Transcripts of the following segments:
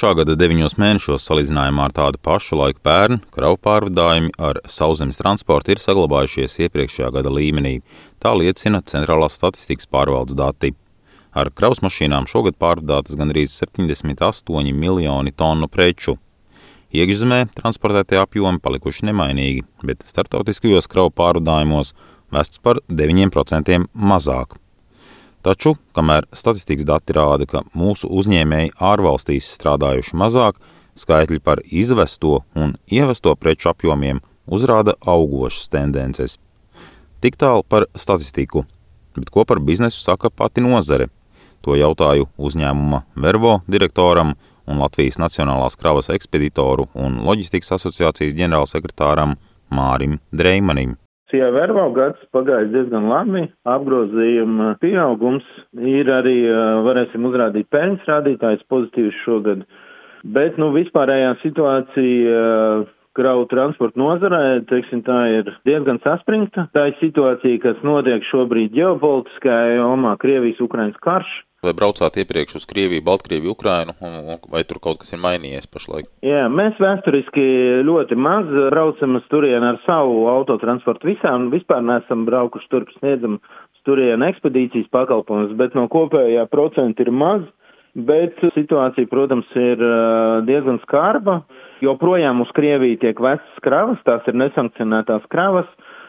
Šā gada deviņos mēnešos salīdzinājumā ar tādu pašu laiku pērn kravu pārvadājumi ar sauszemes transportu ir saglabājušies iepriekšējā gada līmenī. Tā liecina Centrālās statistikas pārvaldes dati. Ar kravas mašīnām šogad pārvadātas gandrīz 78 miljoni tonu preču. Iekšzemē transportētie apjomi palikuši nemainīgi, bet starptautiskajos kravu pārvadājumos vests par 9% mazāk. Taču, kamēr statistikas dati rāda, ka mūsu uzņēmēji ārvalstīs strādājuši mazāk, skaitļi par izvesto un ievesto preču apjomiem uzrāda augošas tendences. Tik tālu par statistiku, bet ko par biznesu saka pati nozare? To jautāju uzņēmuma Vervo direktoram un Latvijas Nacionālās kravas ekspeditoru un loģistikas asociācijas ģenerālsekretāram Mārim Dreimanim. Jau vervā gads pagājis diezgan labi, apgrozījuma pieaugums ir arī, varēsim uzrādīt peļņas rādītājs pozitīvs šogad, bet, nu, vispārējā situācija kravu transporta nozarē, teiksim, tā ir diezgan saspringta. Tā ir situācija, kas notiek šobrīd ģeopolitiskajā jomā, Krievijas-Ukrainas karš. Vai braucāt iepriekš uz Krieviju, Baltkrieviju, Ukrainu, vai tur kaut kas ir mainījies pašlaik? Jā, mēs vēsturiski ļoti maz braucam uz turieni ar savu autotransportu visām, vispār neesam braukuši turp, sniedzam uz turieni ekspedīcijas pakalpojumus, bet no kopējā procenta ir maz. Bet situācija, protams, ir diezgan skarba. Joprojām uz Krieviju tiek vestas kravas, tās ir nesankcionētās kravas.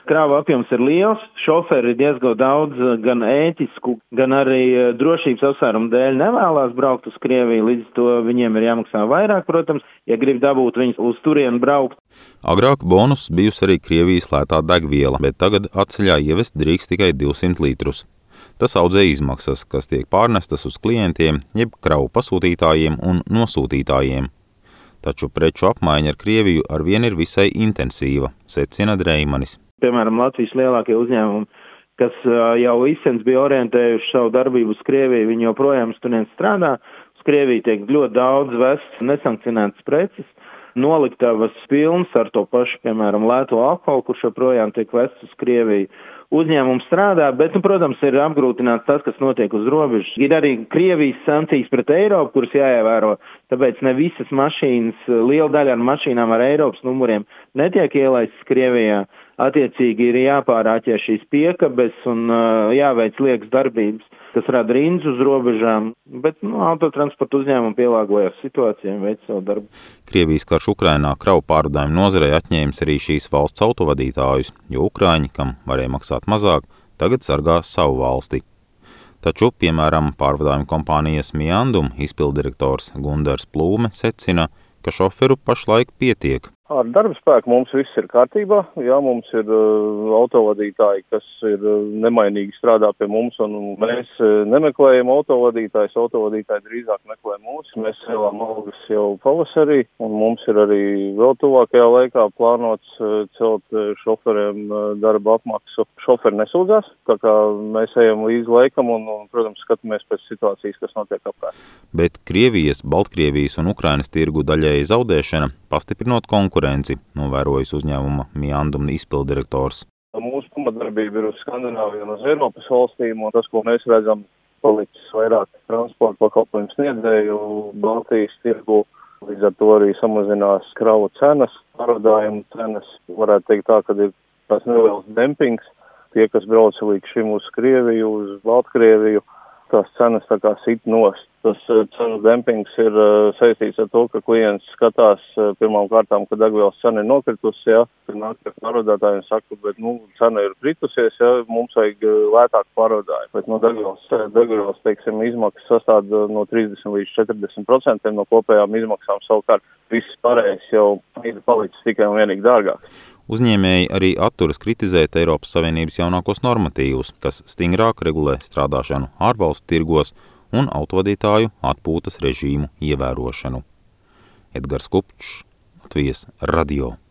Krāva apjoms ir liels, šoferi diezgan daudz gan ētisku, gan arī drošības apsvērumu dēļ nevēlās braukt uz Krieviju, līdz to viņiem ir jāmaksā vairāk, protams, ja grib dabūt viņus uz turienu braukt. Agrāk bonus bijusi arī Krievijas lētā degviela, bet tagad atceļā ievest drīkst tikai 200 litrus. Tas audzē izmaksas, kas tiek pārnestas uz klientiem, jeb kravu pasūtītājiem un nosūtītājiem. Taču preču apmaiņa ar Krieviju arvien ir visai intensīva, secina Dreimanis. Piemēram, Latvijas lielākie uzņēmumi, kas jau izsens bija orientējuši savu darbību uz Krieviju, viņi joprojām studenti strādā. Uz Krieviju tiek ļoti daudz vests nesankcionētas preces, noliktavas pilns ar to pašu, piemēram, lēto alkoholu, kurš joprojām tiek vests uz Krieviju uzņēmums strādā, bet, nu, protams, ir apgrūtināts tas, kas notiek uz robežas. Ir arī Krievijas sankcijas pret Eiropu, kuras jāievēro, tāpēc ne visas mašīnas, liela daļa ar mašīnām ar Eiropas numuriem netiek ielaistas Krievijā. Attiecīgi ir jāpārāķē šīs piekabes un uh, jāveic liekas darbības, kas rada rindas uz robežām, bet nu, autotransporta uzņēmumi pielāgojas situācijai un veic savu darbu. Krievijas karš Ukrainā kravu pārdājumu nozarei atņēmis arī šīs valsts autovadītājus, jo Ukraiņi, kam varēja maksāt mazāk, tagad sargā savu valsti. Taču, piemēram, pārvadājuma kompānijas Miandum izpildirektors Gundars Plūme secina, ka šoferu pašlaik pietiek, Ar darba spēku mums viss ir kārtībā. Jā, mums ir uh, autovadītāji, kas ir uh, nemainīgi strādā pie mums, un mēs uh, nemeklējam autovadītājus. Autovadītāji drīzāk meklē mūs. Mēs cēlām algas jau pavasarī, un mums ir arī vēl tuvākajā laikā plānots uh, celt uh, šoferiem uh, darba apmaksu. Šoferi nesūdzās, tā kā mēs ejam līdz laikam un, un, protams, skatāmies pēc situācijas, kas notiek apkārt. Bet Krievijas, Baltkrievijas un Ukrainas tirgu daļēji zaudēšana, pastiprinot konkurenci, konkurenci, novērojas uzņēmuma Miandum izpildirektors. Mūsu pamatdarbība ir uz Skandināviju un uz Eiropas valstīm, un tas, ko mēs redzam, palicis vairāk transporta pakalpojumu sniedzēju Baltijas tirgu. Līdz ar to arī samazinās kravu cenas, pārvadājumu cenas. Varētu teikt tā, ka ir tas neliels dempings. Tie, kas brauca līdz šim uz Krieviju, uz Baltkrieviju, tās cenas tā kā sit nost. Tas uh, cenu dempings ir uh, saistīts ar to, ka klients skatās uh, pirmām kārtām, ka degvielas cena ir nokritusi, jā, tad nāk pie pārvadātājiem saka, bet, nu, cena ir kritusies, jā, mums vajag lētāk pārvadājumu. Bet no degvielas, degvielas, teiksim, izmaksas sastāv no 30 līdz 40 procentiem no kopējām izmaksām savukārt viss pārējais jau ir palicis tikai un vienīgi dārgāks. Uzņēmēji arī atturas kritizēt Eiropas Savienības jaunākos normatīvus, kas stingrāk regulē strādāšanu ārvalstu tirgos un autovadītāju atpūtas režīmu ievērošanu. Edgars Kupčs, Latvijas radio.